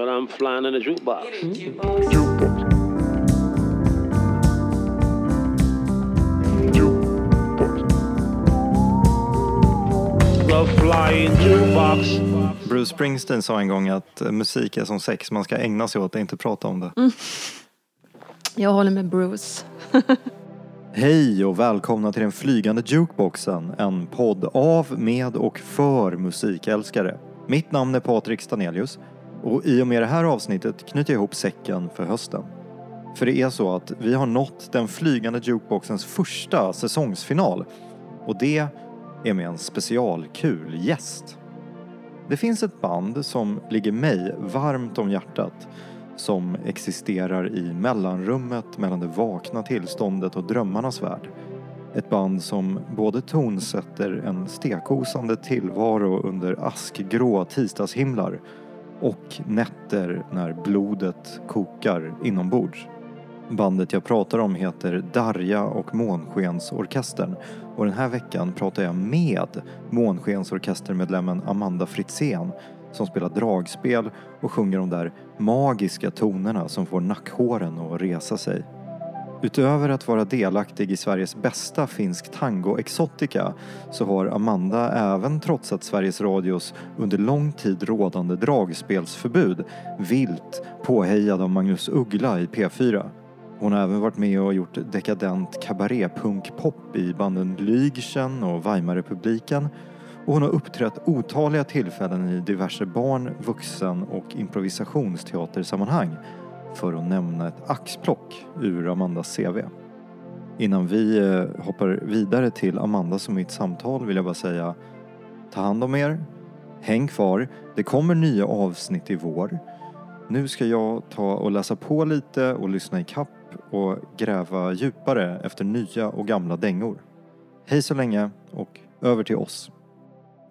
But I'm flying in a jukebox. Flying jukebox. Bruce Springsteen sa en gång att eh, musik är som sex, man ska ägna sig åt det, inte prata om det. Jag håller med Bruce. Hej och välkomna till den flygande jukeboxen, en podd av, med och för musikälskare. Mitt namn är Patrik Stanelius och i och med det här avsnittet knyter jag ihop säcken för hösten. För det är så att vi har nått den flygande jukeboxens första säsongsfinal och det är med en specialkul gäst. Det finns ett band som ligger mig varmt om hjärtat som existerar i mellanrummet mellan det vakna tillståndet och drömmarnas värld. Ett band som både tonsätter en stekosande tillvaro under askgrå tisdagshimlar och nätter när blodet kokar inombords. Bandet jag pratar om heter Darja och Månskensorkestern och den här veckan pratar jag med Månskensorkestermedlemmen Amanda Fritzén som spelar dragspel och sjunger de där magiska tonerna som får nackhåren att resa sig. Utöver att vara delaktig i Sveriges bästa finsk tango exotica så har Amanda även trotsat Sveriges Radios under lång tid rådande dragspelsförbud vilt påhejad av Magnus Uggla i P4. Hon har även varit med och gjort dekadent kabarépunkpop i banden Lygchen och Weimarrepubliken och hon har uppträtt otaliga tillfällen i diverse barn-, vuxen och improvisationsteatersammanhang för att nämna ett axplock ur Amandas CV. Innan vi eh, hoppar vidare till Amandas och mitt samtal vill jag bara säga ta hand om er, häng kvar, det kommer nya avsnitt i vår. Nu ska jag ta och läsa på lite och lyssna i kapp och gräva djupare efter nya och gamla dängor. Hej så länge och över till oss.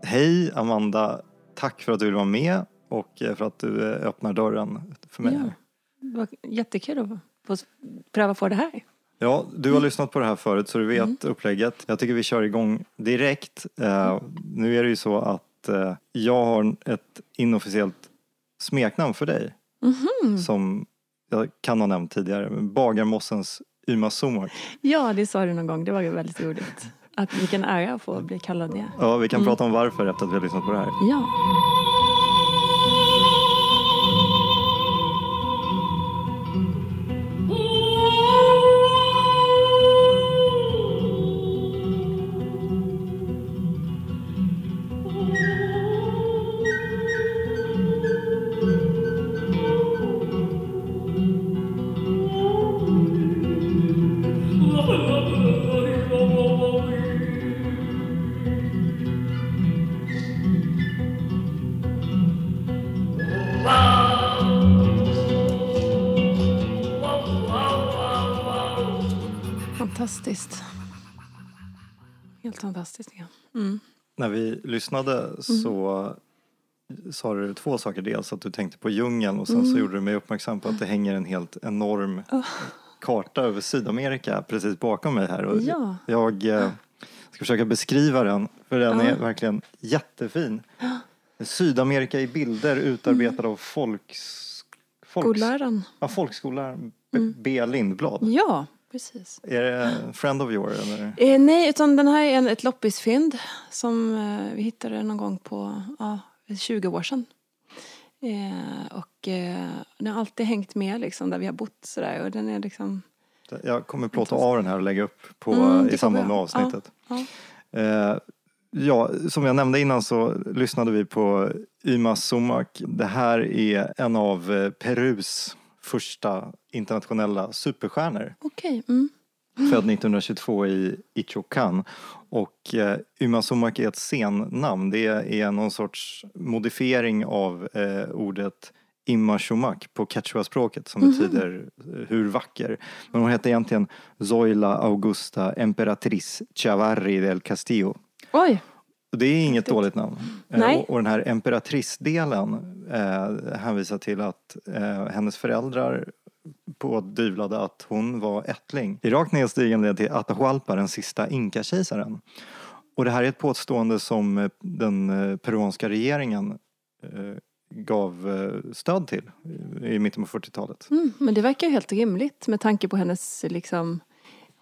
Hej Amanda, tack för att du vill vara med och eh, för att du eh, öppnar dörren för mig. Ja. Det var jättekul att få pröva på det här. Ja, du har lyssnat på det här förut så du vet upplägget. Jag tycker vi kör igång direkt. Eh, nu är det ju så att eh, jag har ett inofficiellt smeknamn för dig. Som jag kan ha nämnt tidigare. Bagarmossens Yma Somak. Ja, det sa du någon gång. Det var väldigt roligt. Att vilken ära att få bli kallad det. Ja, vi kan prata om varför efter att vi har lyssnat på det här. Ja. Fantastiskt. Helt fantastiskt. Ja. Mm. När vi lyssnade så sa du två saker. Dels att du tänkte på djungeln och sen så gjorde du mig uppmärksam på att det hänger en helt enorm karta över Sydamerika precis bakom mig här. Och Ja. Jag eh, ska försöka beskriva den för den är verkligen jättefin. Sydamerika i bilder utarbetad av folks, folks, Skolläraren. ja, folkskolläraren B. B. Lindblad. Ja, precis. Är det en friend of yours eller? Eh, nej, utan den här är en, ett loppisfynd som eh, vi hittade någon gång på ja, 20 år sedan. Eh, och eh, den har alltid hängt med liksom där vi har bott sådär och den är liksom Jag kommer plåta av den här och lägga upp på, Mm, i samband med avsnittet. ja. Eh, ja, som jag nämnde innan så lyssnade vi på Yma Sumak. Det här är en av eh, Perus första internationella superstjärnor. Okej. Mm. Född 1922 i Ichokan. Och eh, Yma Sumak är ett scennamn. Det är någon sorts modifiering av eh, ordet Imma Shumak på quechua-språket som betyder eh, hur vacker. Men hon heter egentligen Zoila Augusta Emperatriz Chavarri del Castillo. Oj. Det är inget dåligt namn. Eh, Nej. Och, den här emperatrice-delen eh, hänvisar till att eh, hennes föräldrar pådyvlade att hon var ättling. I rakt nedstigande till Atahualpa, den sista inkakejsaren. Och det här är ett påstående som eh, den eh, peruanska regeringen eh, gav stöd till i mitten på 40-talet. Mm, men det verkar ju helt rimligt med tanke på hennes liksom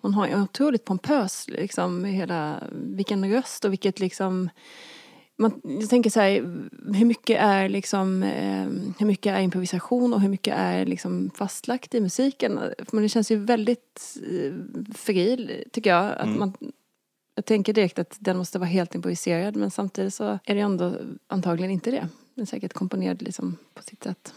hon har en otroligt pompös liksom hela, vilken röst och vilket liksom man, jag tänker så här, hur mycket är liksom, eh, hur mycket är improvisation och hur mycket är liksom fastlagt i musiken? Men det känns ju väldigt eh, fri, tycker jag. Att Mm. man, jag tänker direkt att den måste vara helt improviserad men samtidigt så är det ändå antagligen inte det. Den är säkert komponerad liksom på sitt sätt.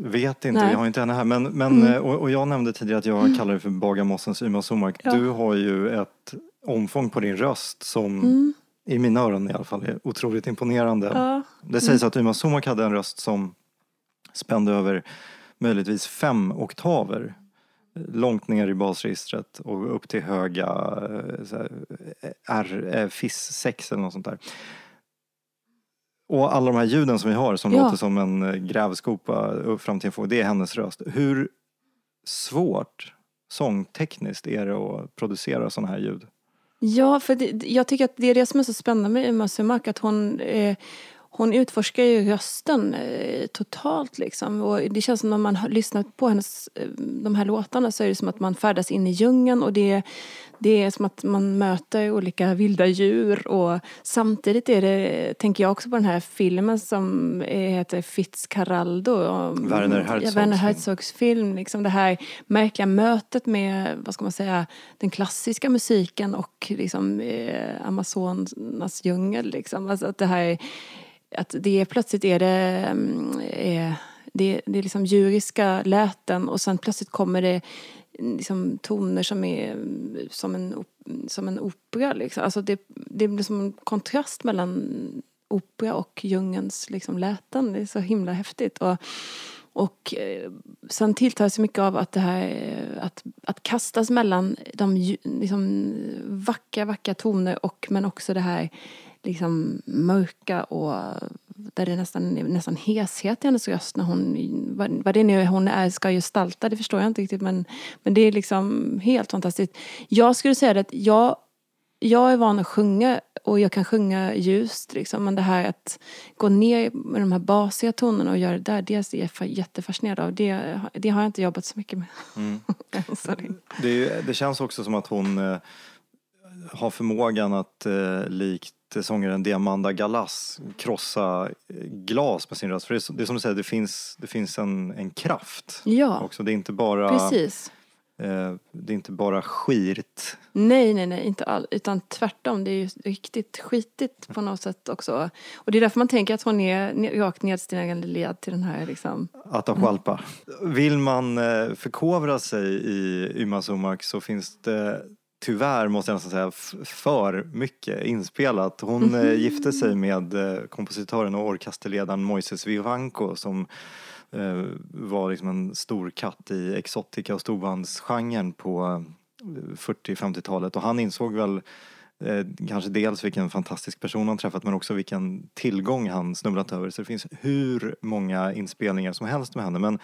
Vet inte, Nej. vi har inte henne här. Men, men, Mm. eh, och, och jag nämnde tidigare att jag kallar det för Bagarmossens Yma Somark. Ja. Du har ju ett omfång på din röst som Mm. i mina öron i alla fall är otroligt imponerande. Ja. Det sägs att Yma Somark hade en röst som spände över möjligtvis fem oktaver. Långt ner i basregistret och upp till höga eh, eh, R, eh, FIS 6 eller något sånt där. Och alla de här ljuden som vi har som Ja. låter som en eh, grävskopa fram till en fågel, det är hennes röst. Hur svårt sångtekniskt är det att producera sådana här ljud? Ja, för det, jag tycker att det är det som är så spännande med Uma Sumak, att hon, eh, hon utforskar ju rösten eh, totalt liksom. Och det känns som när man har lyssnat på hennes, eh, de här låtarna så är det som att man färdas in i djungeln och det, det är som att man möter olika vilda djur och samtidigt är det, tänker jag också på den här filmen som eh, heter Fitzcarraldo. Werner Herzogs ja, Werner film. Herzogs film. Liksom det här märkliga mötet med, vad ska man säga, den klassiska musiken och liksom eh, Amazonas djungel. Liksom. Alltså att det här, att det är, plötsligt är det, mm, är, det, det är liksom djuriska läten och sen plötsligt kommer det mm, liksom toner som är mm, som en, som en opera. Liksom. Alltså det, det blir som en kontrast mellan opera och djungelns liksom läten. Det är så himla häftigt. Och, och eh, sen tilltar så mycket av att det här eh, att, att kastas mellan de liksom, vackra, vackra toner och men också det här liksom mörka och där det nästan, nästan heshet i hennes röst när hon, vad, vad det nu är hon är, ska gestalta, det förstår jag inte riktigt men, men det är liksom helt fantastiskt. Jag skulle säga det att jag, jag är van att sjunga och jag kan sjunga ljust liksom, men det här att gå ner med de här basiga tonerna och göra det där, det är jag fa- jättefascinerad av. Det, det har jag inte jobbat så mycket med. Mm. Det, är det känns också som att hon eh, har förmågan att eh, likt sångaren Diamanda Galas krossa eh, glas med sin röst. För det är, det är som du säger, det finns, det finns en, en kraft Ja, också. Det är inte bara, precis. eh, det är inte bara skirt. Nej, nej, nej, inte alls. Utan tvärtom, det är ju riktigt skitigt på något sätt också. Och det är därför man tänker att hon är rakt nedstigande led till den här liksom. Atahualpa. Vill man eh, förkovra sig i Yma Sumak så finns det tyvärr, måste jag nästan säga, för mycket inspelat. Hon eh, gifte sig med eh, kompositören och orkesterledaren Moises Vivanco som eh, var liksom en stor katt i exotica och storbandsgenren på eh, 40-50-talet och han insåg väl eh, kanske dels vilken fantastisk person han träffat men också vilken tillgång han snubblat över. Så det finns hur många inspelningar som helst med henne. Men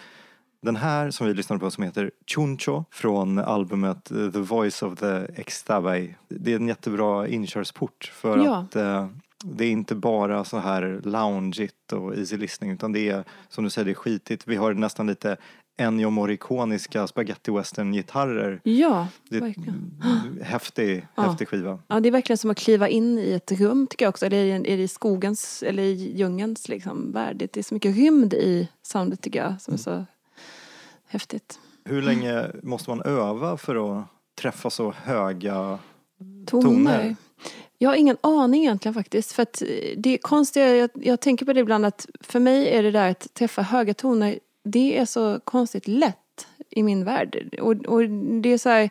den här som vi lyssnade på som heter Chuncho från albumet The Voice of the Extabay. Det är en jättebra inkörsport för Ja. att eh, det är inte bara så här loungeigt och easy listening utan det är som du säger, det är skitigt. Vi har nästan lite Ennio Morriconiska spaghetti western gitarrer. Ja, Det verkligen. en häftig, Ja. häftig skiva. Ja, det är verkligen som att kliva in i ett rum tycker jag också. Eller är det i skogens eller i djungelns liksom, värld. Det är så mycket rymd i soundet tycker jag som är så häftigt. Hur länge måste man öva för att träffa så höga Toner. Toner. Jag har ingen aning egentligen faktiskt. För att eh, det konstiga, jag, jag tänker på det ibland att för mig är det där att träffa höga toner, det är så konstigt lätt i min värld. Och, och det är så här,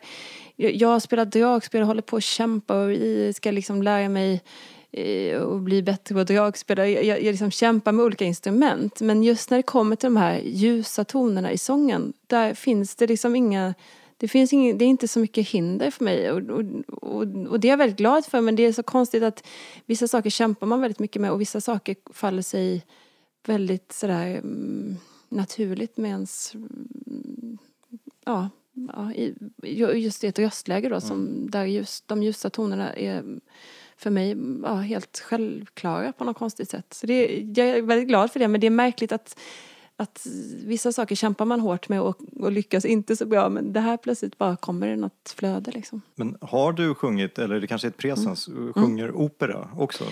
jag, spelar dragspel och håller på att kämpa och ska liksom lära mig och bli bättre på dragspel. Jag, jag, jag liksom kämpar med olika instrument. Men just när det kommer till de här ljusa tonerna i sången, där finns det liksom inga det, finns ingen, det är inte så mycket hinder för mig och, och, och, och det är jag väldigt glad för men det är så konstigt att vissa saker kämpar man väldigt mycket med och vissa saker faller sig väldigt sådär mm, naturligt med ens mm, ja, ja, just i ett röstläge då som där just de ljusa tonerna är för mig ja, helt självklara på något konstigt sätt. Så det, jag är väldigt glad för det men det är märkligt att att vissa saker kämpar man hårt med och, och lyckas inte så bra men det här plötsligt bara kommer det något flöde liksom. Men har du sjungit, eller det kanske är ett presens, Mm. sjunger opera också?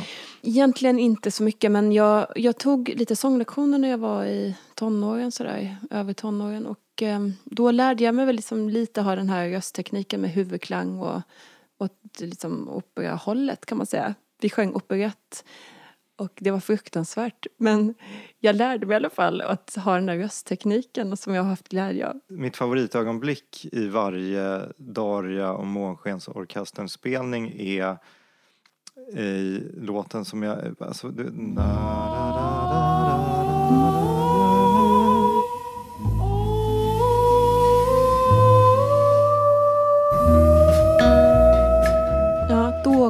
Egentligen inte så mycket men jag, jag tog lite sånglektioner när jag var i tonåren sådär, över tonåren och eh, då lärde jag mig väl liksom lite ha den här rösttekniken med huvudklang och, åt liksom operahållet kan man säga. Vi sjöng operett och det var fruktansvärt men jag lärde mig i alla fall att ha den där rösttekniken som jag har haft glädje av. Mitt favoritögonblick i varje Daria och Månskensorkesterns spelning är i låten som jag... Alltså, du, na, na, na.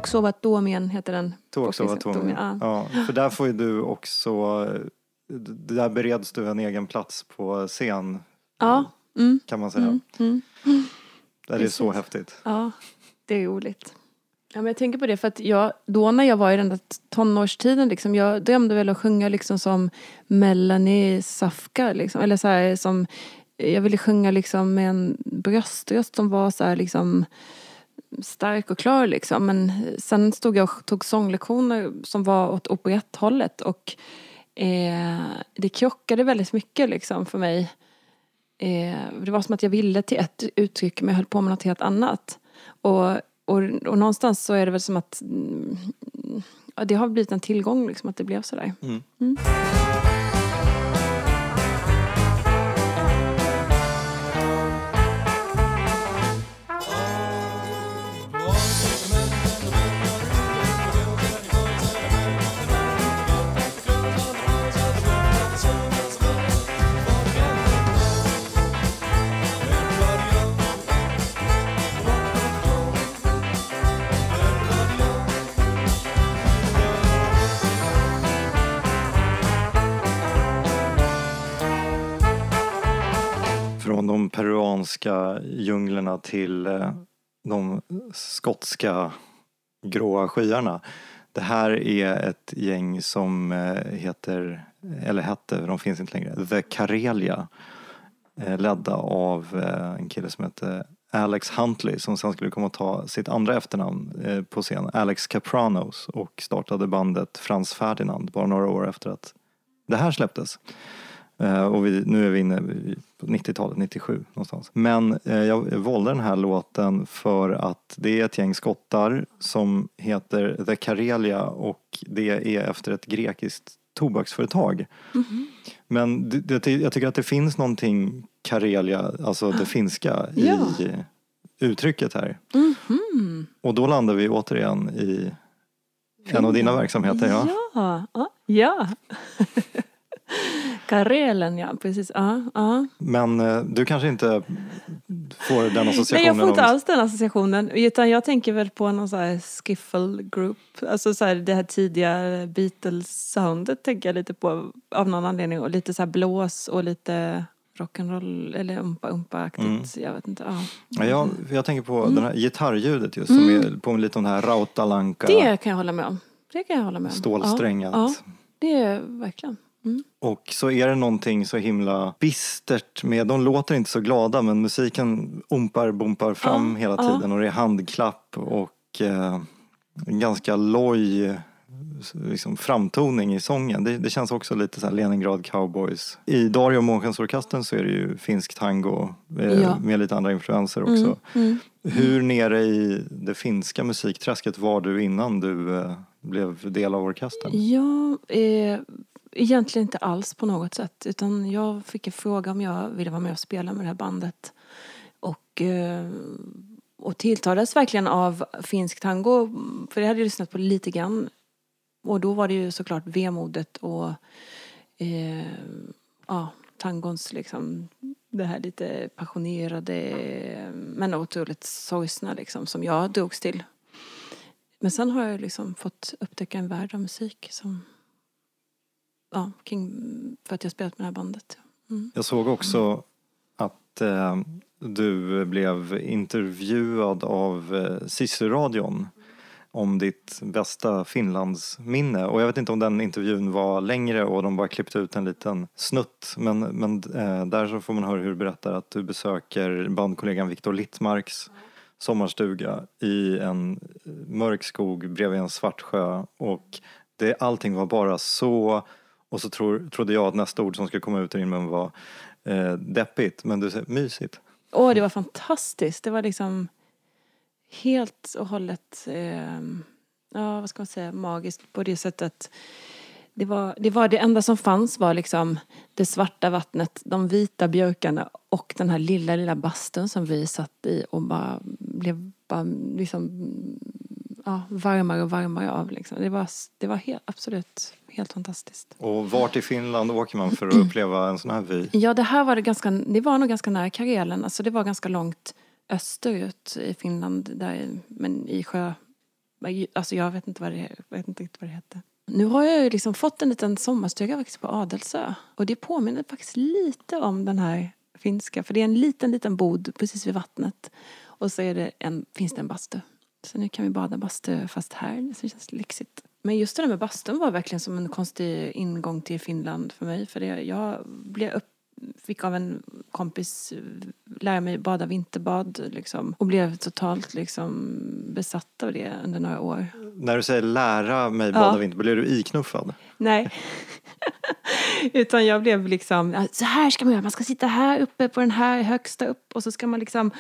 Ja, då och sova då men heter den. Tåg var tom. Ja. Ja, för där får ju du också... Där bereds du en egen plats på scen Ja, mm, kan man säga. mm, mm. Det är så häftigt. Ja, det är roligt. Ja, men jag tänker på det för att jag, då när jag var i den där tonårstiden liksom, jag drömde väl att sjunga liksom som Melanie Safka liksom, eller så här som, jag ville sjunga liksom med en bröströst som var så här liksom stark och klar liksom. Men sen stod jag och tog sånglektioner som var åt operetthållet och eh, det krockade väldigt mycket liksom för mig. Eh, det var som att jag ville till ett uttryck men jag höll på med något helt annat. Och, och, och någonstans så är det väl som att mm, det har blivit en tillgång liksom att det blev sådär. Mm. Från amerikanska djunglerna till eh, de skotska gråa skyarna. Det här är ett gäng som eh, heter, eller hette, de finns inte längre, The Karelia. Eh, ledda av en kille som hette Alex Huntley som sen skulle komma att ta sitt andra efternamn på scen, Alex Capranos och startade bandet Frans Ferdinand bara några år efter att det här släpptes. Eh, och vi, nu är vi inne i- på 90-talet, 97 någonstans. Men eh, jag valde den här låten för att det är ett gäng skottar som heter The Karelia och det är efter ett grekiskt tobaksföretag. Men det, jag tycker att det finns någonting Karelia, alltså det finska, i Ja. uttrycket här. Mhm. Och då landar vi återigen i en av dina verksamheter. Ja. Ja, ja. Karelen ja, precis. Ja, ja. Men eh, du kanske inte får den associationen? Nej jag får inte om- alls den associationen. Utan jag tänker väl på någon sån här skiffle group. Alltså så här, det här tidiga Beatles-soundet tänker jag lite på av någon anledning. Och lite så här blås och lite rock'n'roll eller umpa-umpa-aktigt. Jag vet inte. Ja. Ja, jag, jag tänker på det här gitarrljudet just som är på lite den här rautalanka, Mm. Det kan jag hålla med om. Det kan jag hålla med om. stålsträngat. Ja, ja, det är verkligen. Mm. Och så är det någonting så himla bistert med, de låter inte så glada men musiken ompar, bompar fram Ja, hela tiden och det är handklapp och eh, en ganska loj liksom, framtoning i sången. Det, det känns också lite så Leningrad Cowboys. I Dario Månskensorkestern så är det ju finsk tango eh, Ja. med lite andra influenser också. Mm. Hur nere i det finska musikträsket var du innan du eh, blev del av orkestern? Ja, eh, egentligen inte alls på något sätt. Utan jag fick en fråga om jag ville vara med och spela med det här bandet. Och, eh, och tilltalades verkligen av finsk tango. För det hade jag lyssnat på lite grann. Och då var det ju såklart vemodet och eh, ja, tangons liksom det här lite passionerade men otroligt sorgsna liksom som jag drogs till. Men sen har jag liksom fått upptäcka en värld av musik som ja, kring, för att jag spelat med det här bandet. Mm. Jag såg också att eh, du blev intervjuad av eh, Sisu-radion om ditt bästa Finlandsminne. Och jag vet inte om den intervjun var längre och de bara klippte ut en liten snutt. Men, men eh, där så får man höra hur du berättar att du besöker bandkollegan Viktor Littmarks sommarstuga i en eh, mörk skog bredvid en svart sjö. Och det, allting var bara så... Och så tror, trodde jag att nästa ord som skulle komma ut ur din mun var eh, deppigt. Men du säger mysigt. Åh, oh, det var fantastiskt. Det var liksom helt och hållet, eh, ja vad ska man säga, magiskt på det sättet. Det var, det var det enda som fanns var liksom det svarta vattnet, de vita björkarna och den här lilla, lilla bastun som vi satt i och bara blev bara liksom ja, varmare och varmare av. Liksom. Det var, det var helt, absolut helt fantastiskt. Och vart i Finland åker man för att uppleva en sån här vy? Ja, det här var det ganska, det var nog ganska nära Karelen. Alltså det var ganska långt österut i Finland, där, men i sjö... Alltså jag vet inte vad det, vet inte riktigt vad det hette. Nu har jag ju liksom fått en liten sommarstuga faktiskt på Adelsö. Och det påminner faktiskt lite om den här finska. För det är en liten, liten bod precis vid vattnet. Och så är det en, finns det en bastu. Så nu kan vi bada bastu fast här. Så det känns lyxigt. Men just det där med bastun var verkligen som en konstig ingång till Finland för mig. För det, jag blev upp, fick av en kompis lära mig bada vinterbad liksom, och blev totalt liksom, besatt av det under några år. När du säger lära mig bada Ja. vinter, blir du iknuffad? Nej. Utan jag blev liksom, "Ja, så här ska man göra, man ska sitta här uppe på den här högsta upp och så ska man liksom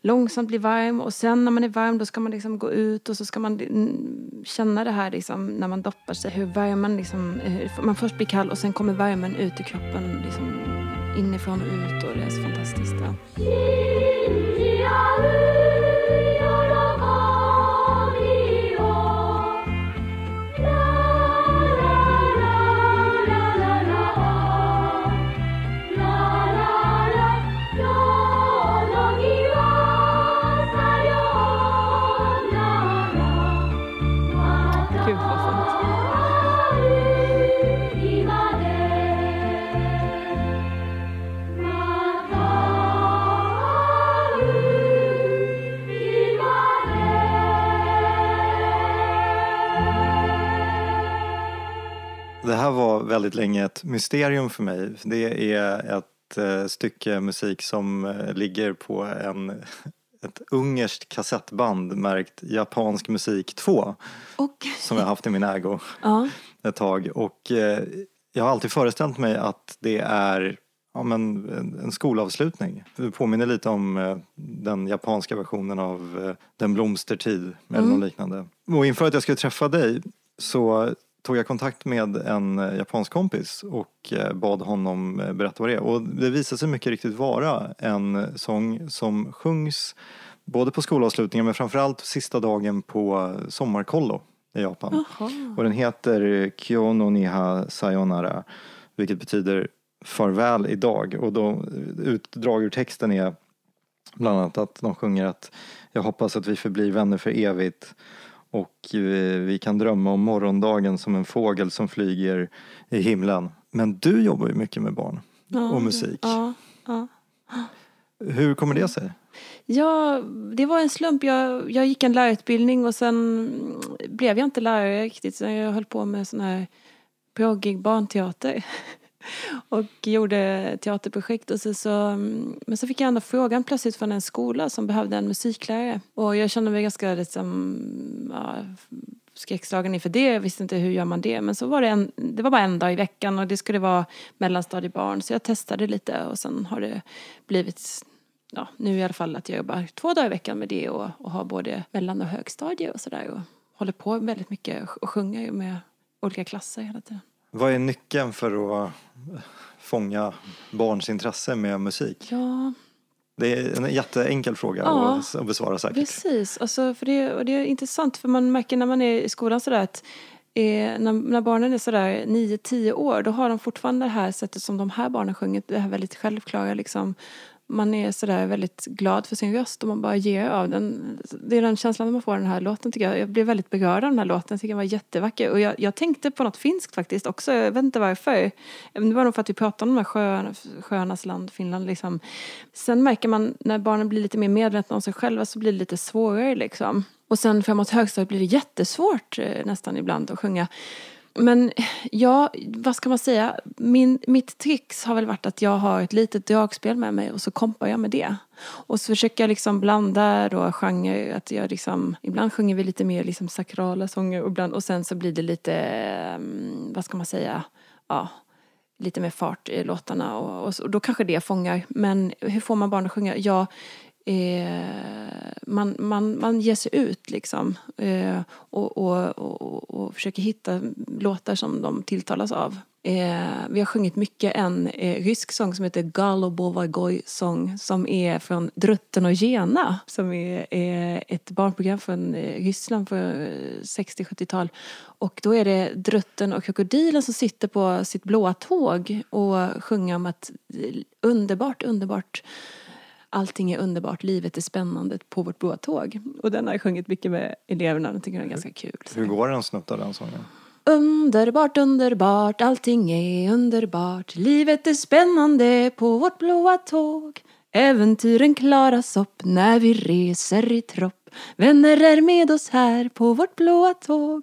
långsamt bli varm och sen när man är varm då ska man liksom gå ut och så ska man mm, känna det här liksom när man doppar sig, hur värmen liksom, hur man först blir kall och sen kommer värmen ut i kroppen liksom inifrån och ut och det är så fantastiskt. Ja. Här var väldigt länge ett mysterium för mig. Det är ett eh, stycke musik som eh, ligger på en, ett ungerskt kassettband märkt Japansk musik 2 Och, som jag haft i min ägo ja, ett tag. Och eh, jag har alltid föreställt mig att det är ja, men, en, skolavslutning. Det påminner lite om den japanska versionen av Den blomstertid eller något liknande. Och inför att jag skulle träffa dig så tog jag kontakt med en eh, japansk kompis och eh, bad honom eh, berätta vad det är. Och det visade sig mycket riktigt vara en sång som sjungs både på skolavslutningen men framförallt sista dagen på sommarkollo i Japan. jaha. Och den heter Kyono Niha Sayonara vilket betyder farväl idag. Och då utdrag ur texten är bland annat att de sjunger att jag hoppas att vi förblir vänner för evigt och eh, vi kan drömma om morgondagen som en fågel som flyger i himlen. Men du jobbar ju mycket med barn Ja, och musik. Ja, ja. Hur kommer det sig? Ja, det var en slump. Jag, jag gick en lärarutbildning och sen blev jag inte lärare riktigt. Så jag höll på med sån här proggig barnteater. Och gjorde teaterprojekt. Och så, så, mm, men så fick jag ändå frågan plötsligt från en skola som behövde en musiklärare. Och jag kände mig ganska liksom, ja, skräckslagen inför det. Jag visste inte hur gör man det. Men så var det, en, det var bara en dag i veckan och det skulle vara mellanstadiebarn. Så jag testade lite och sen har det blivit ja, nu i alla fall att jag jobbar två dagar i veckan med det och, och har både mellan och högstadie och sådär och håller på väldigt mycket och sjunger ju med olika klasser hela tiden. Vad är nyckeln för att fånga barns intresse med musik? Ja, Det är en jätteenkel fråga Ja. att- besvara säkert. precis. Alltså, för det, och det är intressant för man märker när man är i skolan sådär att eh, när, när barnen är sådär 9-10 år då har de fortfarande det här sättet som de här barnen sjunger. Det här väldigt självklara liksom man är sådär väldigt glad för sin röst och man bara ger av den. Det är den känslan man får av den här låten tycker jag. Jag blev väldigt berörd av den här låten. Jag tycker den var jättevacker. Och jag, jag tänkte på något finskt faktiskt också. Jag vet inte varför. Det var nog för att vi pratade om de här sjöarna, sjöarnas land, Finland liksom. Sen märker man när barnen blir lite mer medvetna om sig själva så blir det lite svårare liksom. Och sen framåt högstadiet blir det jättesvårt eh, nästan ibland att sjunga. Men ja, vad ska man säga? Min, mitt trix har väl varit att jag har ett litet dragspel med mig och så kompar jag med det. Och så försöker jag liksom blanda då genre, att jag liksom, ibland sjunger vi lite mer liksom sakrala sånger och, ibland, och sen så blir det lite, mm, vad ska man säga, ja, lite mer fart i låtarna och, och, så, och då kanske det fångar. Men hur får man barn att sjunga? Ja, eh, man, man, man ger sig ut liksom eh, och, och, och, och försöker hitta låtar som de tilltalas av. Eh, vi har sjungit mycket en eh, rysk sång som heter Galobovagoj sång som är från Drutten och Gena som är eh, ett barnprogram från eh, Ryssland för 60-70-tal. Och då är det Drutten och krokodilen som sitter på sitt blåa tåg och sjunger om att eh, underbart, underbart Allting är underbart, livet är spännande på vårt blåa tåg. Och den har jag sjungit mycket med eleverna, de tycker den är ganska kul. Hur går en snutt av den sången? Underbart, underbart, allting är underbart. Livet är spännande på vårt blåa tåg. Äventyren klaras upp när vi reser i tropp. Vänner är med oss här på vårt blåa tåg.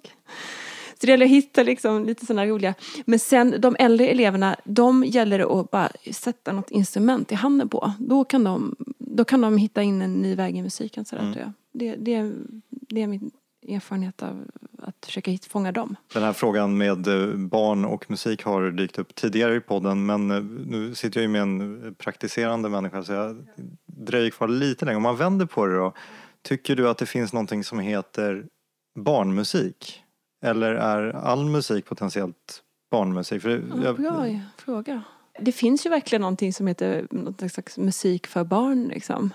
Så det gäller att hitta liksom lite sådana roliga. Men sen de äldre eleverna, de gäller det att bara sätta något instrument i handen på. Då kan de, då kan de hitta in en ny väg i musiken. Sådär, tror jag. Det, det, det är min erfarenhet av att försöka fånga dem. Den här frågan med eh, barn och musik har dykt upp tidigare i podden men eh, nu sitter jag ju med en praktiserande människa så jag dröjer kvar lite längre. Om man vänder på det då, tycker du att det finns någonting som heter barnmusik? Eller är all musik potentiellt barnmusik? För Ja, jag, bra fråga. Det finns ju verkligen någonting som heter något slags musik för barn liksom.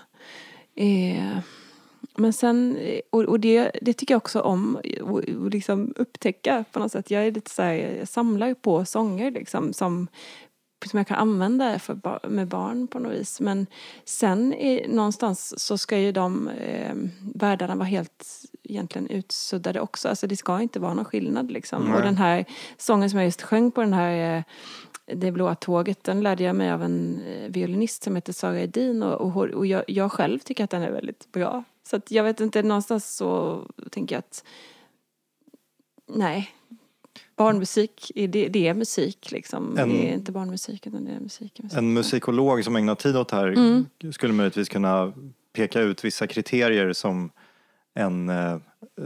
Eh, men sen, och, och det, det tycker jag också om att liksom upptäcka på något sätt. Jag är lite så här, jag samlar på sånger liksom som, som jag kan använda för, med barn på något vis. Men sen är, någonstans så ska ju de eh, världarna vara helt egentligen utsuddade också. Alltså det ska inte vara någon skillnad liksom. Nej. Och den här sången som jag just sjöng på den här eh, det blåa tåget, den lärde jag mig av en eh, violinist som heter Sara Edin och, och, och jag, jag själv tycker att den är väldigt bra. Så jag vet inte, någonstans så tänker jag att nej, barnmusik, det, det är musik liksom. En- Det är inte barnmusik utan det är musik. musik. en musikolog som ägnar tid åt det här Mm. skulle möjligtvis kunna peka ut vissa kriterier som en, eh,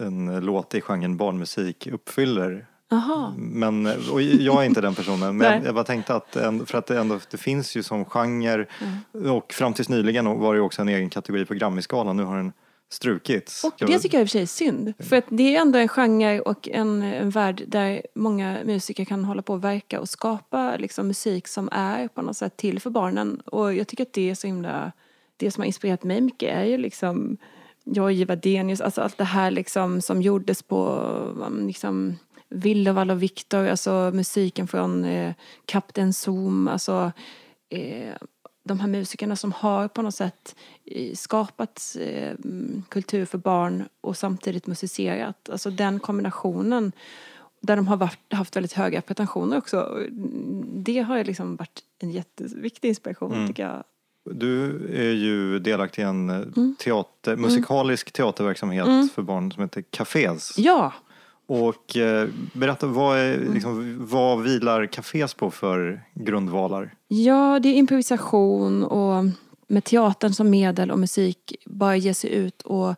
en låt i genren barnmusik uppfyller. Jaha, Men, och jag är inte den personen, men jag, bara tänkte att för att det ändå det finns ju som genre och fram tills nyligen var det också en egen kategori på Grammisgalan. Nu har den strukits. och det tycker jag i och för sig är synd. För att det är ändå en genre och en, en värld där många musiker kan hålla på och verka och skapa liksom, musik som är på något sätt till för barnen. Och jag tycker att det är så himla, det som har inspirerat mig mycket är ju liksom jag och Denius, alltså allt det här liksom som gjordes på um, liksom Willevall och Viktor, alltså musiken från eh, Zoom, alltså eh, de här musikerna som har på något sätt eh, skapat eh, mm, kultur för barn och samtidigt musicerat. Alltså den kombinationen där de har varit, haft väldigt höga pretensioner också. Det har ju liksom varit en jätteviktig inspiration Mm. tycker jag. Du är ju delaktig i en eh, Mm. teater, musikalisk teaterverksamhet för barn som heter Cafés. Ja, och eh, berätta, vad, är, liksom, vad vilar Cafés på för grundvalar? Ja, det är improvisation och med teatern som medel och musik bara ge sig ut och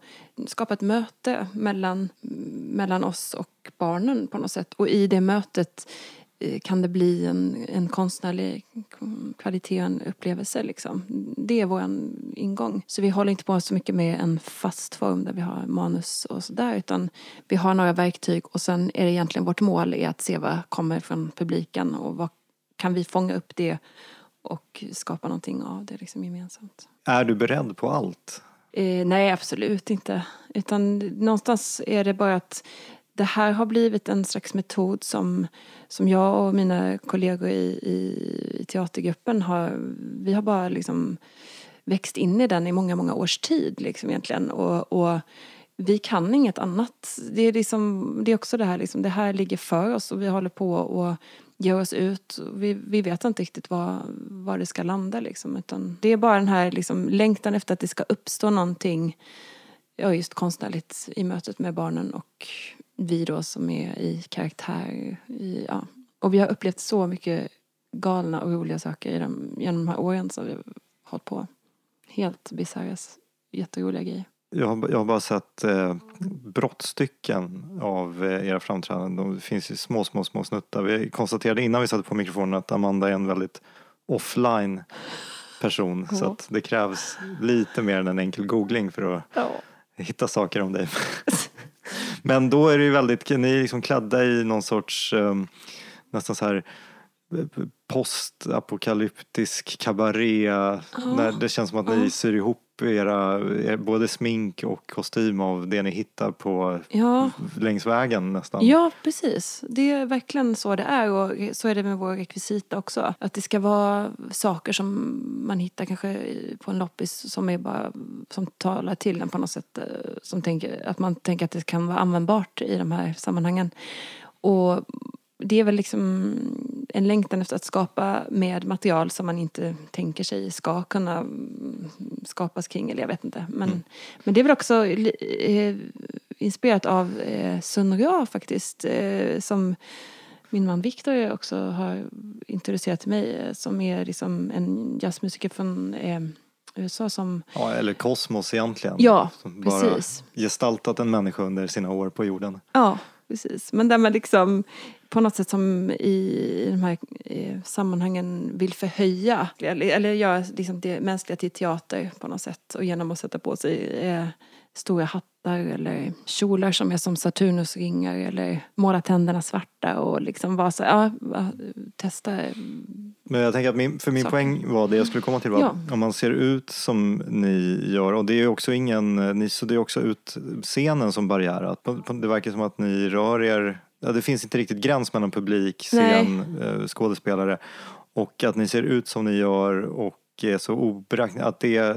skapa ett möte mellan, mellan oss och barnen på något sätt. Och i det mötet kan det bli en, en konstnärlig kvalitet och en upplevelse. Liksom. Det är vår ingång. Så vi håller inte på så mycket med en fast form där vi har manus och sådär utan vi har några verktyg och sen är det egentligen vårt mål är att se vad kommer från publiken och vad kan vi fånga upp det och skapa någonting av det liksom gemensamt. Är du beredd på allt? Eh, nej, absolut inte. Utan någonstans är det bara att det här har blivit en slags metod som, som jag och mina kollegor i, i, i teatergruppen har, vi har bara liksom växt in i den i många, många års tid liksom egentligen. Och, och vi kan inget annat. Det är, liksom, det är också det här, liksom, det här ligger för oss och vi håller på och ger oss ut. Vi, vi vet inte riktigt var, var det ska landa liksom. Utan det är bara den här liksom, längtan efter att det ska uppstå någonting, ja just konstnärligt i mötet med barnen och vi då som är i karaktär. I, ja. Och vi har upplevt så mycket galna och roliga saker i dem, genom de här åren som vi har hållit på. Helt bisarra, jätteroliga grejer. Jag har, jag har bara sett eh, brottstycken av eh, era framträdanden. De finns ju små, små, små snuttar. Vi konstaterade innan vi satte på mikrofonen att Amanda är en väldigt offline person. Så Ja. att det krävs lite mer än en enkel googling för att Ja. hitta saker om dig. Men då är det ju väldigt, ni är liksom klädda i någon sorts um, nästan så här eh, postapokalyptisk kabaré. När det känns som att ni Ja. syr ihop era, er, både smink och kostym av det ni hittar på Ja. längs vägen nästan. Ja, precis. Det är verkligen så det är och så är det med vår rekvisita också. Att det ska vara saker som man hittar kanske på en loppis som är bara, som talar till en på något sätt. eh, Som tänker, att man tänker att det kan vara användbart i de här sammanhangen. Och det är väl liksom en längtan efter att skapa med material som man inte tänker sig ska kunna mm, skapas kring, eller jag vet inte. Men, men det är väl också eh, inspirerat av eh, Sun Ra faktiskt, eh, som min man Victor också har introducerat till mig, eh, som är liksom en jazzmusiker från eh, USA som Ja, eller kosmos egentligen. Ja, Som bara precis. gestaltat en människa under sina år på jorden. Ja, precis. Men där man liksom på något sätt som i de här eh, sammanhangen vill förhöja eller, eller göra liksom det mänskliga till teater på något sätt och genom att sätta på sig eh, stora hattar eller kjolar som är som Saturnusringar eller måla tänderna svarta och liksom vara så ja, testa. eh, Men jag tänker att min, för min Saker. poäng var det jag skulle komma till var Ja. om man ser ut som ni gör och det är ju också ingen, ni suddar ju också ut scenen som barriär. Att Det verkar som att ni rör er, ja, det finns inte riktigt gräns mellan publik, scen, eh, skådespelare och att ni ser ut som ni gör och är så oberäkneligt, att det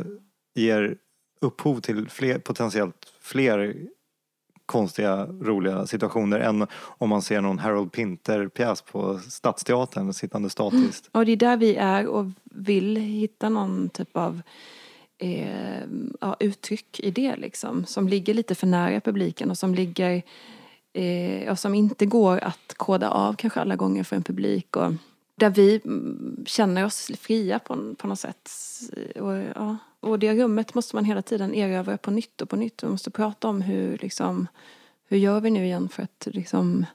ger upphov till fler, potentiellt fler konstiga, roliga situationer än om man ser någon Harold Pinter-pjäs på Stadsteatern sittande statiskt. Och det är där vi är och vill hitta någon typ av eh, ja, uttryck i det liksom. Som ligger lite för nära publiken och som ligger eh, och som inte går att koda av kanske alla gånger för en publik. Och där vi mm, känner oss fria på, på något sätt. Eh, och, ja. och det rummet måste man hela tiden erövra på nytt och på nytt. Man måste prata om hur liksom, hur gör vi nu igen för att liksom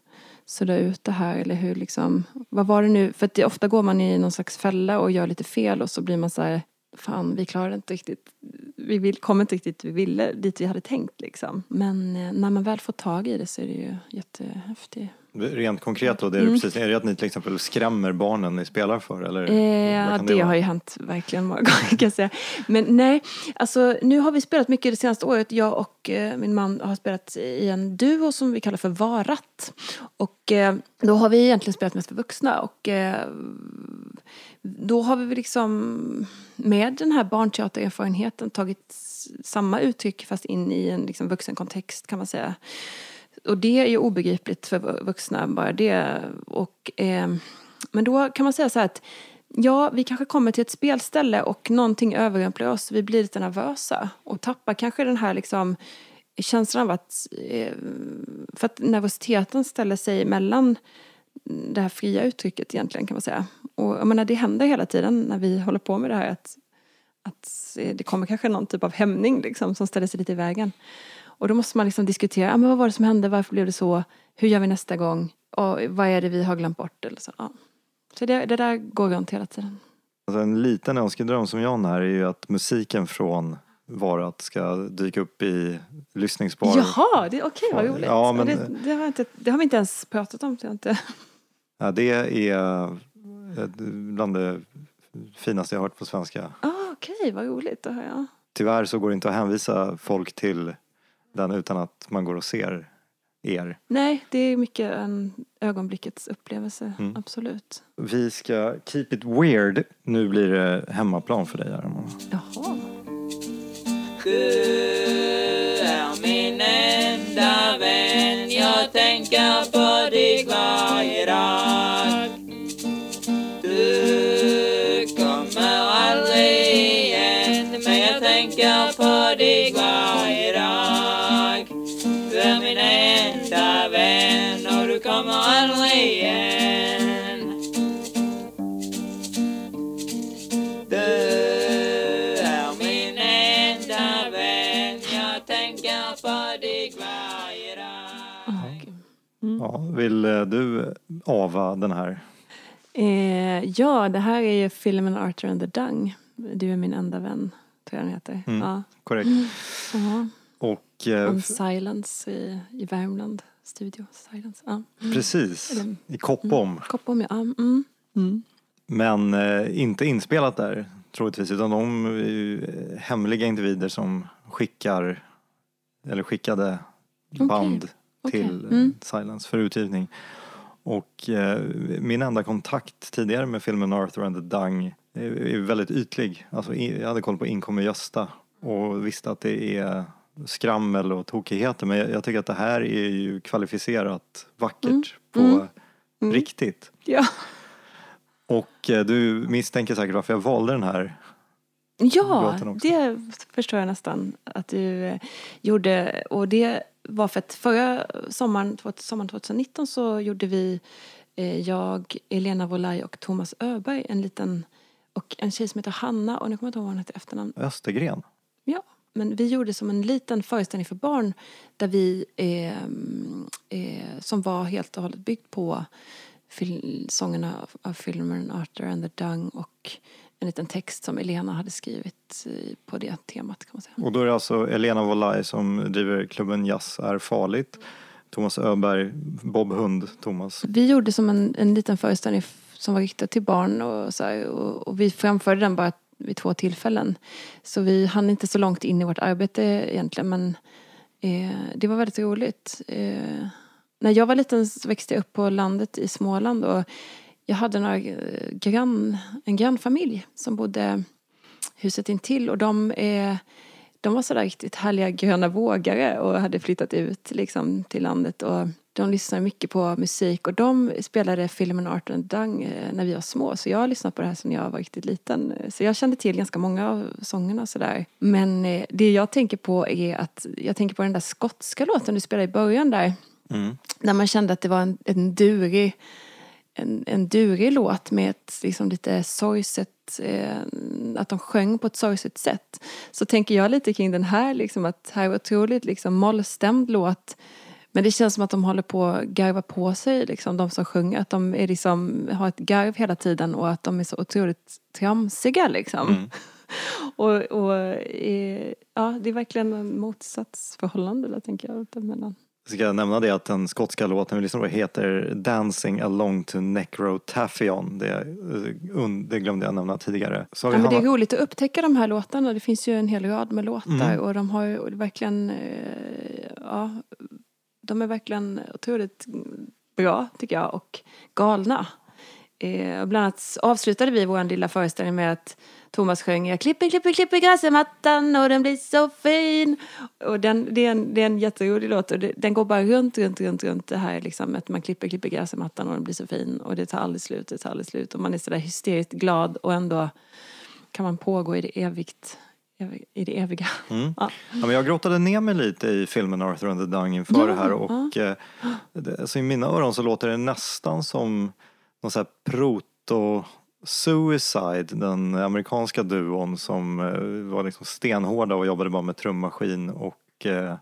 sudda ut det här eller hur liksom, vad var det nu, för att det, ofta går man i någon slags fälla och gör lite fel och så blir man så här, fan vi klarade inte riktigt, vi vill, kom inte riktigt vi ville, dit vi hade tänkt liksom. Men eh, när man väl får tag i det så är det ju jättehäftigt. Rent konkret då, det är, det precis, är det att ni till exempel skrämmer barnen ni spelar för? Eller Eh, det vara? har ju hänt verkligen många gånger kan jag säga. Men nej, alltså nu har vi spelat mycket det senaste året. Jag och eh, min man har spelat i en duo som vi kallar för Varat. Och eh, då har vi egentligen spelat mest för vuxna och eh, då har vi liksom med den här barnteatererfarenheten tagit samma uttryck fast in i en liksom vuxen kontext kan man säga. Och det är ju obegripligt för vuxna bara det. Och, eh, men då kan man säga så här att ja, vi kanske kommer till ett spelställe och någonting överrumplar oss. Vi blir lite nervösa och tappar kanske den här liksom känslan av att, eh, för att nervositeten ställer sig mellan det här fria uttrycket egentligen kan man säga. Och jag menar, det händer hela tiden när vi håller på med det här att, att det kommer kanske någon typ av hämning liksom, som ställer sig lite i vägen. Och då måste man liksom diskutera, ah, men vad var det som hände, varför blev det så, hur gör vi nästa gång, och vad är det vi har glömt bort eller så. Ja. Så det, det där går runt hela tiden. Alltså en liten önskedröm som jag har är ju att musiken från Varat ska dyka upp i lyssningsbar. Jaha, det, okej vad Ja, roligt. ja, men- det, det, har inte, det har vi inte ens pratat om. Jag inte... Ja, det är eh, bland det finaste jag har hört på svenska. Ah, okej, vad roligt. Då hör jag. Tyvärr så går det inte att hänvisa folk till den utan att man går och ser er. Nej, det är mycket en ögonblickets upplevelse, Mm. absolut. Vi ska keep it weird. Nu blir det hemmaplan för dig här. Amanda. Jaha. Tänka Jag tänker på dig varje dag Du kommer aldrig igen Men jag tänker på dig varje dag Du är min enda vän Och du kommer aldrig igen. Ja, vill eh, du ava den här? Eh, ja, det här är ju filmen Arthur and the Dung. Du är min enda vän, tror jag den heter. Mm. Ja. Korrekt. Ja. Och eh, On Silence i, i Värmland. Studio Silence. Ja. precis, Eller- i Koppom. Koppom, ja. Mm. Mm. Men eh, inte inspelat där troligtvis utan de är ju eh, hemliga individer som skickar eller skickade band okej. till eh, Mm. Silence för utgivning. Och eh, min enda kontakt tidigare med filmen Arthur and the Dung är, är väldigt ytlig. Alltså, jag hade koll på Inkommer Gösta och visste att det är skrammel och tokigheter men jag, jag tycker att det här är ju kvalificerat vackert på Mm. riktigt. Ja. Och eh, du misstänker säkert varför jag valde den här. Ja, det förstår jag nästan att du eh, gjorde. Och det var för att förra sommaren, sommaren 2019 så gjorde vi, eh, jag, Elena Wolaj och Thomas Öberg en liten, och en tjej som heter Hanna, och nu kommer jag inte ihåg vad hon heter i efternamn. Östergren. Ja, men vi gjorde som en liten föreställning för barn där vi, eh, eh, som var helt och hållet byggt på sångerna av, av filmen Arthur and the Dung och en liten text som Elena hade skrivit eh, på det temat kan man säga. Och då är det alltså Elena Wolaj som driver klubben Jazz är farligt. Thomas Öberg, Bob Hund, Thomas. Vi gjorde som en, en liten föreställning som var riktad till barn och, så här, och, och vi framförde den bara vid två tillfällen. Så vi hann inte så långt in i vårt arbete egentligen men eh, det var väldigt roligt. Eh, när jag var liten växte jag upp på landet i Småland och jag hade några eh, grann, en grannfamilj som bodde huset intill och de, eh, de var sådär riktigt härliga gröna vågare och hade flyttat ut liksom till landet och de lyssnade mycket på musik och de spelade filmen Art and Dung eh, när vi var små. Så jag har lyssnat på det här sedan jag var riktigt liten. Så jag kände till ganska många av sångerna sådär men eh, det jag tänker på är att jag tänker på den där skotska låten du spelade i början där. Mm. när man kände att det var en, en durig en, en durig låt med ett liksom lite sorgset, eh, att de sjöng på ett sorgset sätt. Så tänker jag lite kring den här, liksom att här är otroligt liksom mollstämd låt. Men det känns som att de håller på att garva på sig, liksom, de som sjunger. Att de är liksom, har ett garv hela tiden och att de är så otroligt tramsiga liksom. Mm. och och eh, ja, det är verkligen en motsatsförhållande där tänker jag. Mellan. Ska jag nämna det att den skotska låten vi lyssnar på heter Dancing along to Necrotaphion. Det, eh, det glömde jag nämna tidigare. Ja, men det är roligt att upptäcka de här låtarna. Det finns ju en hel rad med låtar Mm. och de har ju verkligen, eh, ja, de är verkligen otroligt bra tycker jag och galna. Eh, bland annat avslutade vi vår lilla föreställning med att Thomas sjöng Jag klipper, klipper, klipper gräsmattan och den blir så fin. Och den, det, är en, det är en jätterolig låt och det, den går bara runt, runt, runt, runt det här liksom att man klipper, klipper gräsmattan och den blir så fin och det tar aldrig slut, det tar aldrig slut och man är sådär hysteriskt glad och ändå kan man pågå i det evigt, evig, i det eviga. Mm. Ja. Ja, men jag grottade ner mig lite i filmen Arthur and the Dung inför Ja, det här och eh, det, alltså i mina öron så låter det nästan som någon sån här proto Suicide, den amerikanska duon som eh, var liksom stenhårda och jobbade bara med trummaskin och eh,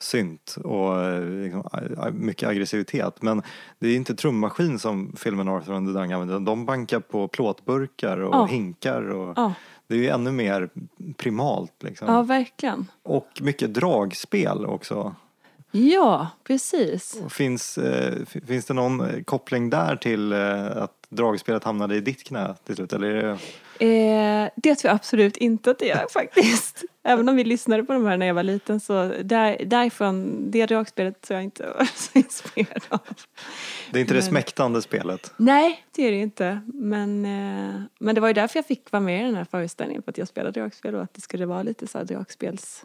synt och eh, liksom, mycket aggressivitet. Men det är inte trummaskin som filmen Arthur and the Dung använder. De bankar på plåtburkar och Ja. hinkar och Ja, det är ju ännu mer primalt liksom. ja, verkligen. Och mycket dragspel också. Ja, precis. Och Finns, eh, finns det någon eh, koppling där till eh, att dragspelet hamnade i ditt knä till slut? Eller är det... Eh, det tror jag absolut inte att det gör faktiskt. Även om vi lyssnade på de här när jag var liten så där, därifrån, det dragspelet tror jag inte var så inspirerad av. det är inte det Men- smäktande spelet? Nej, det är det inte. Men, eh, men det var ju därför jag fick vara med i den här föreställningen. För att jag spelade dragspel och att det skulle vara lite så här dragspels...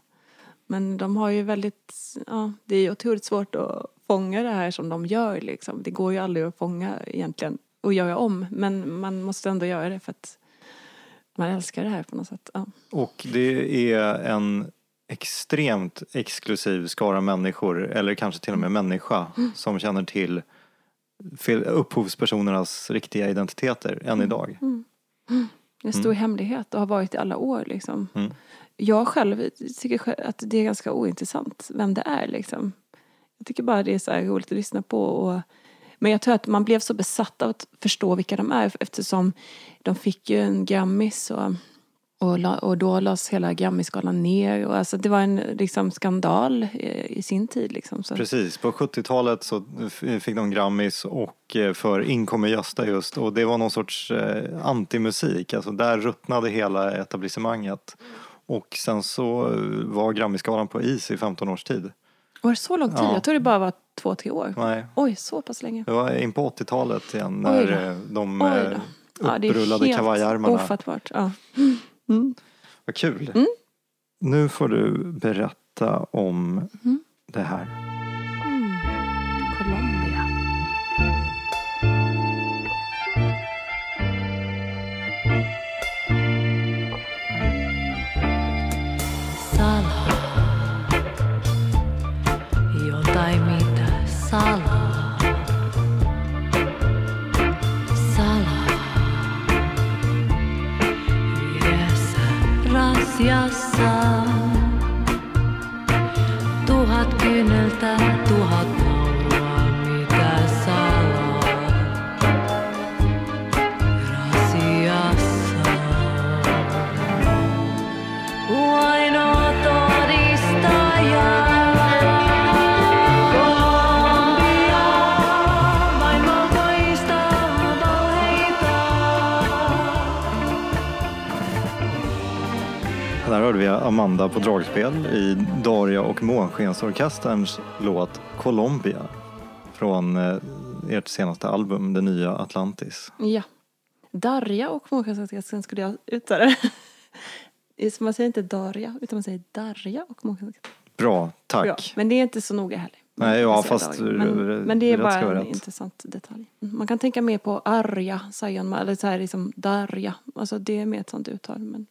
Men de har ju väldigt... Ja, det är ju otroligt svårt att fånga det här som de gör liksom. Det går ju aldrig att fånga egentligen och göra om. Men man måste ändå göra det för att man älskar det här på något sätt. Ja. Och det är en extremt exklusiv skara människor, eller kanske till och med människa, som känner till upphovspersonernas riktiga identiteter än idag. En stor hemlighet och har varit i alla år liksom. Mm. Jag själv tycker att det är ganska ointressant vem det är liksom. Jag tycker bara det är så roligt att lyssna på och men jag tror att man blev så besatt av att förstå vilka de är eftersom de fick ju en Grammis och, och, la, och då lades hela Grammisgalan ner och alltså det var en liksom skandal i, i sin tid liksom. Så. Precis, på 70-talet så fick de Grammis och eh, för In kommer Gösta just och det var någon sorts eh, antimusik, alltså där ruttnade hela etablissemanget. Och sen så eh, var Grammisgalan på is i 15 års tid. Var det så lång tid? Ja. Jag tror det bara var två, tre år. Nej, Oj, så pass länge. det var in på 80-talet igen när eh, de Oj eh, då. Ja, upprullade helt kavajärmarna. ofattbart. Ja. Vad kul. Mm. Nu får du berätta om Mm. det här. Colombia. Salah, Yes. Gracias. Hörde vi Amanda på dragspel i Daria och Månskensorkesterns låt Colombia från eh, ert senaste album, det nya Atlantis. Ja. Darja och Månskensorkestern skulle jag uttala det. Man säger inte Darja, utan man säger Darja och Månskensorkestern. Bra, tack. Ja, men det är inte så noga heller. Nej, ja, säga fast men, r- men det är bara en rätt. intressant detalj. Mm, Man kan tänka mer på Arja, Sayan, eller så här liksom Darja. Alltså det är mer ett sånt uttal. Men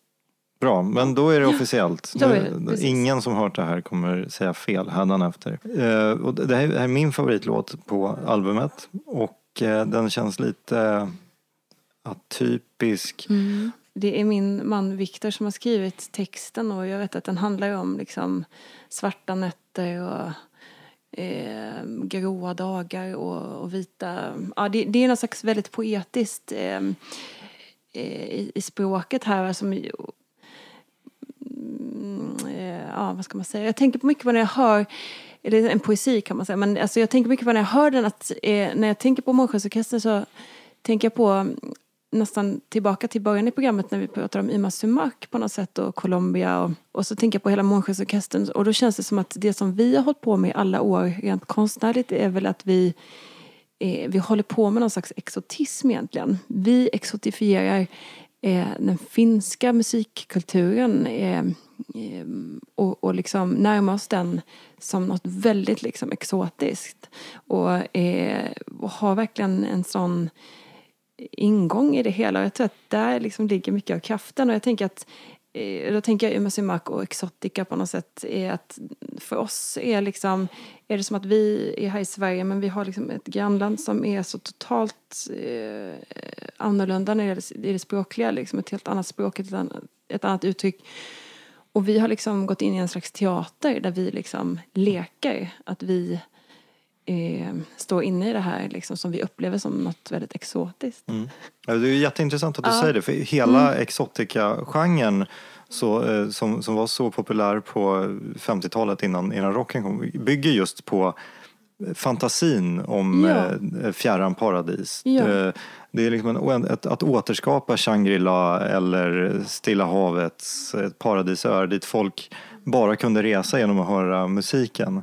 Bra, men då är det officiellt. Är det. Ingen som hört det här kommer säga fel hädanefter. Eh, och det här är min favoritlåt på albumet och eh, den känns lite atypisk. Det är min man Viktor som har skrivit texten och jag vet att den handlar om liksom svarta nätter och eh, gråa dagar och, och vita... Ja, det, det är något slags väldigt poetiskt eh, eh, i, i språket här som mm, Eh, ja, vad ska man säga? Jag tänker på mycket på när jag hör, eller en poesi kan man säga, men alltså jag tänker mycket på när jag hör den att eh, när jag tänker på Månskensorkestern så tänker jag på mm, nästan tillbaka till början i programmet när vi pratar om Ima Sumak på något sätt och Colombia och, och så tänker jag på hela Månskensorkestern och då känns det som att det som vi har hållit på med i alla år rent konstnärligt är väl att vi eh, vi håller på med någon slags exotism egentligen. Vi exotifierar eh, den finska musikkulturen eh, eh, och, och liksom närma oss den som något väldigt liksom exotiskt. Och, eh, och ha verkligen en sån ingång i det hela. Och jag tror att där liksom ligger mycket av kraften. Och jag tänker att Eh, då tänker jag Umasimak och Exotica på något sätt är att för oss är liksom är det som att vi är här i Sverige men vi har liksom ett grannland som är så totalt eh, annorlunda när det gäller det språkliga liksom ett helt annat språk, ett annat, ett annat uttryck. Och vi har liksom gått in i en slags teater där vi liksom leker att vi eh, står inne i det här liksom, som vi upplever som något väldigt exotiskt. Ja, Det är jätteintressant att du Ja. säger det, för hela exotica-genren så, eh, som, som var så populär på 50-talet innan, innan rocken kom, bygger just på fantasin om Ja. eh, fjärran paradis. Ja. Det, är liksom en, ett, att återskapa Shangri-La eller Stilla havets ett paradisöar dit folk bara kunde resa genom att höra musiken.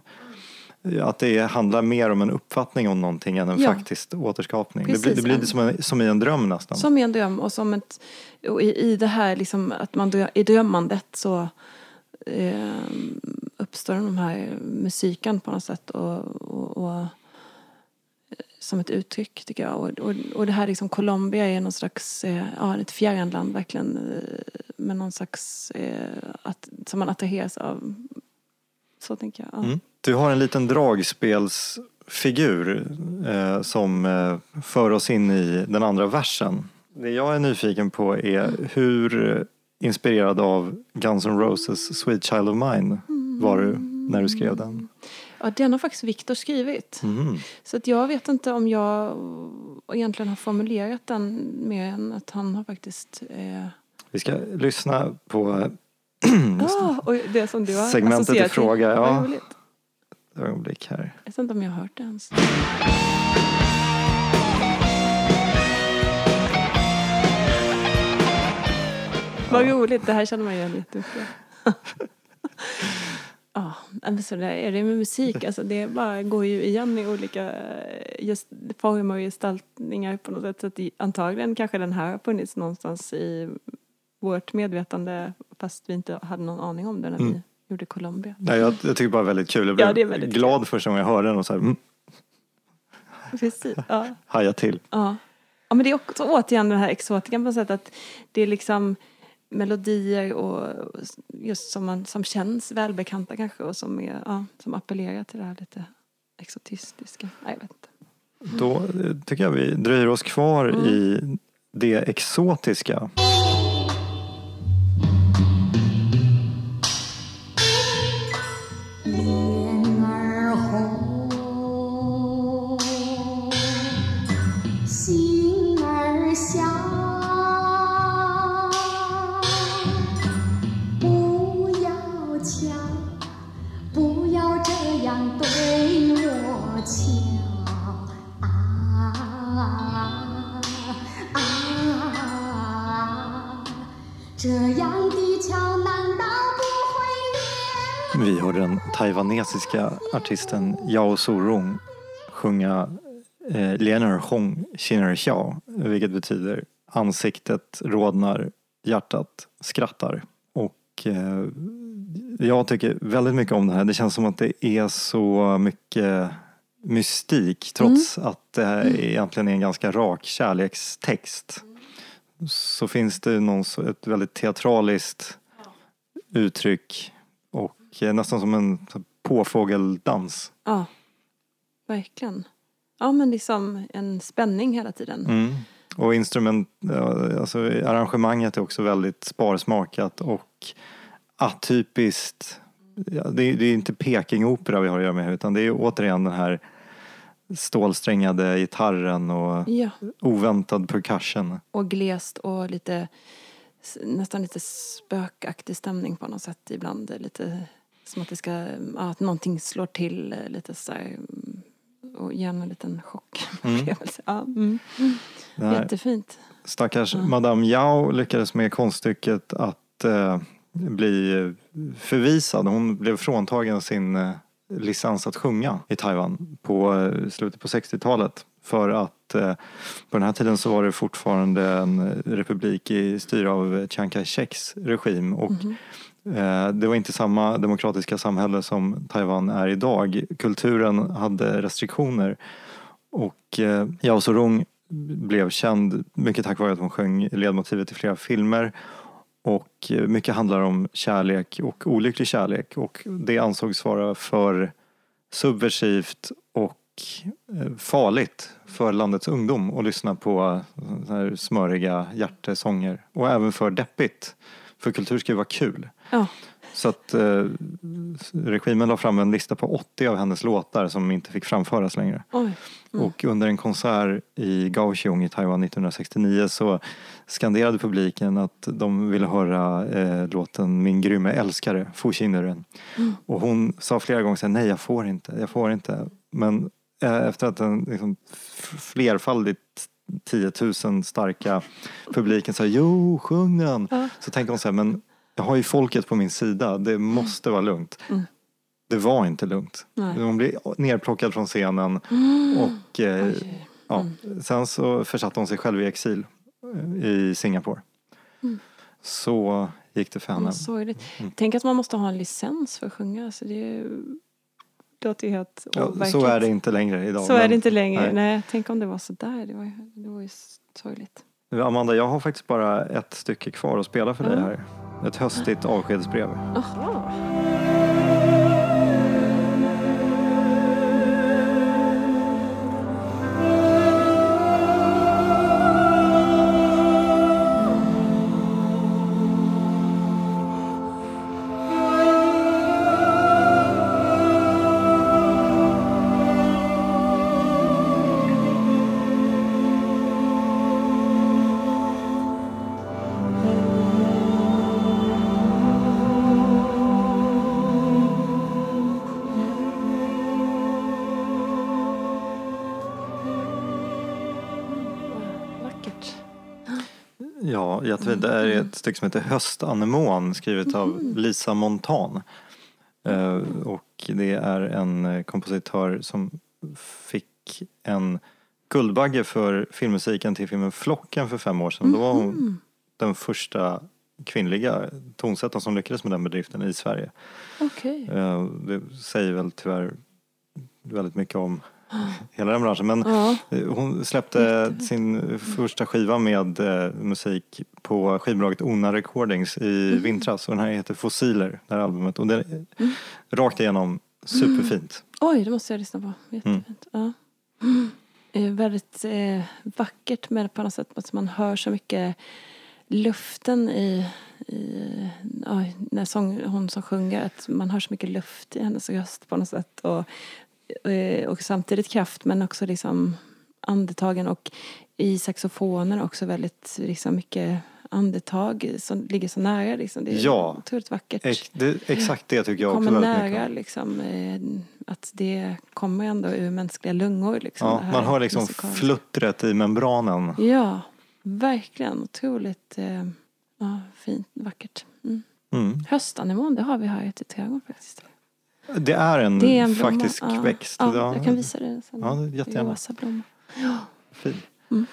Att det handlar mer om en uppfattning om någonting än en Ja. faktisk återskapning. det Precis, blir, det blir som, en, som i en dröm nästan. Som i en dröm och som ett, och i, i det här liksom att man drö, i drömmandet så eh, uppstår de här musiken på något sätt och, och, och eh, som ett uttryck tycker jag. Och, och, och det här liksom Colombia är någon slags, eh, ja ett fjärranland verkligen eh, med någon slags, eh, att, som man attraheras av. Så tänker jag. Ja. Mm. Du har en liten dragspelsfigur eh, som eh, för oss in i den andra versen. Det jag är nyfiken på är hur inspirerad av Guns N' Roses Sweet Child of Mine var du när du skrev den? ja, den har faktiskt Viktor skrivit. Mm. Så att jag vet inte om jag egentligen har formulerat den mer än att han har faktiskt... Eh, Vi ska lyssna på ah, och det som du har Segmentet i fråga, ja. Ett ögonblick här. Jag vet inte om jag har hört det ens. Vad roligt, det här känner man igen jättemycket. Ja, men så där är det med musik. Alltså det bara går ju igen i olika eh, just former och gestaltningar på något sätt. Så att antagligen kanske den här har funnits någonstans i vårt medvetande fast vi inte hade någon aning om det när vi Mm. Gjorde Colombia. Nej, jag, jag tycker bara väldigt kul. Jag blev Ja, det är väldigt glad första gången jag hörde den och så här, mm, Precis. Ja. haja till. Ja. ja, men det är också återigen den här exotikan på något sätt att det är liksom melodier och just som, man, som känns välbekanta kanske och som, är, ja, som appellerar till det här lite exotistiska. Nej, jag vet inte. Då eh, tycker jag vi dröjer oss kvar Mm. i det exotiska. Mm-hmm. Taiwanesiska artisten Yao Sorong sjunga eh, Liener Hong Chiner Xiao, vilket betyder ansiktet rodnar, hjärtat skrattar. Och eh, jag tycker väldigt mycket om det här. Det känns som att det är så mycket mystik trots att det här egentligen är en ganska rak kärlekstext. Så finns det någon, ett väldigt teatraliskt uttryck och eh, nästan som en påfågeldans. Ja, verkligen. Ja, men liksom en spänning hela tiden. Mm. Och instrument, alltså arrangemanget är också väldigt sparsmakat och atypiskt. Det, är, det är inte Pekingopera vi har att göra med utan det är återigen den här stålsträngade gitarren och Ja, oväntad percussion. och glest och lite nästan lite spökaktig stämning på något sätt ibland. Lite som att det ska, ja, att någonting slår till eh, lite så här, mm, och ger en liten chockupplevelse. Ja, mm. Här Jättefint. Stackars Ja. Madame Yao lyckades med konststycket att eh, bli förvisad. Hon blev fråntagen sin eh, licens att sjunga i Taiwan på eh, slutet på 60-talet. För att eh, på den här tiden så var det fortfarande en eh, republik i styre av Chiang Kai-sheks regim. Och eh, Eh, det var inte samma demokratiska samhälle som Taiwan är idag. Kulturen hade restriktioner. Och eh, Yao Sorong blev känd mycket tack vare att hon sjöng ledmotivet i flera filmer. Och eh, mycket handlar om kärlek och olycklig kärlek och det ansågs vara för subversivt och farligt för landets ungdom att lyssna på här smöriga hjärtesånger. Och även för deppigt. För kultur ska ju vara kul. Ja. Så att eh, regimen la fram en lista på 80 av hennes låtar som inte fick framföras längre. Mm. Och under en konsert i Kaohsiung i Taiwan 1969 så skanderade publiken att de ville höra eh, låten Min grymme älskare, Fu Xineren. Mm. Och hon sa flera gånger så här, nej jag får inte, jag får inte. Men eh, efter att den liksom flerfaldigt 10 000 starka publiken sa jo, sjung den. Ja. Så tänkte hon så här, men jag har ju folket på min sida, det måste vara lugnt. Mm. Det var inte lugnt. Nej. Hon blev nerplockad från scenen och eh, ja, sen så försatte hon sig själv i exil eh, i Singapore. Så gick det för henne. Sorgligt. Tänk att man måste ha en licens för att sjunga. Alltså det, är, låter ju helt Ja, så är det inte längre idag. Så är men- det inte längre. nej. Nej. tänk om det var så där. Det var, ju- det var ju sorgligt. Amanda, jag har faktiskt bara ett stycke kvar att spela för dig Mm. här. Ett höstigt avskedsbrev. Aha. Det är ett stycke som heter Höstanemon skrivet av Lisa Montan. Eh, och det är en eh, kompositör som fick en Guldbagge för filmmusiken till filmen Flocken för fem år sedan. Då var hon den första kvinnliga tonsättaren som lyckades med den bedriften i Sverige. Okej. Eh, Det säger väl tyvärr väldigt mycket om hela den branschen. Men Ja. eh, hon släppte sin första skiva med eh, musik på skivbolaget Ona Recordings i vintras. Och den här heter Fossiler, det här albumet. Och det är rakt igenom superfint. Oj, det måste jag lyssna på. Jättefint. Ja. Eh, väldigt eh, vackert med på något sätt att man hör så mycket luften i, i ja, när sång, hon som sjunger, att man hör så mycket luft i hennes röst på något sätt. Och, och samtidigt kraft men också liksom andetagen och i saxofonen också väldigt liksom mycket andetag som ligger så nära. Liksom. Det är Ja. otroligt vackert Ex, det, exakt det tycker jag också kommer väldigt mycket nära om. liksom, eh, att det kommer ändå ur mänskliga lungor. Liksom, Ja, man hör liksom musikaliska. fluttret i membranen. Ja, verkligen. Otroligt eh, ja, fint, vackert. Mm. Mm. Höstanemon, det har vi här ute i trädgården faktiskt. Det är en, Det är en faktisk ja. växt. Ja, Ja, jag kan visa det sen. Ja, jättegärna. Rosa blomma. Fin. Mm.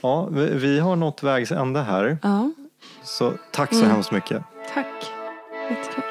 Ja, vi, vi har nått vägs ände här. Ja, Så tack så Mm. hemskt mycket. tack. Jättekul.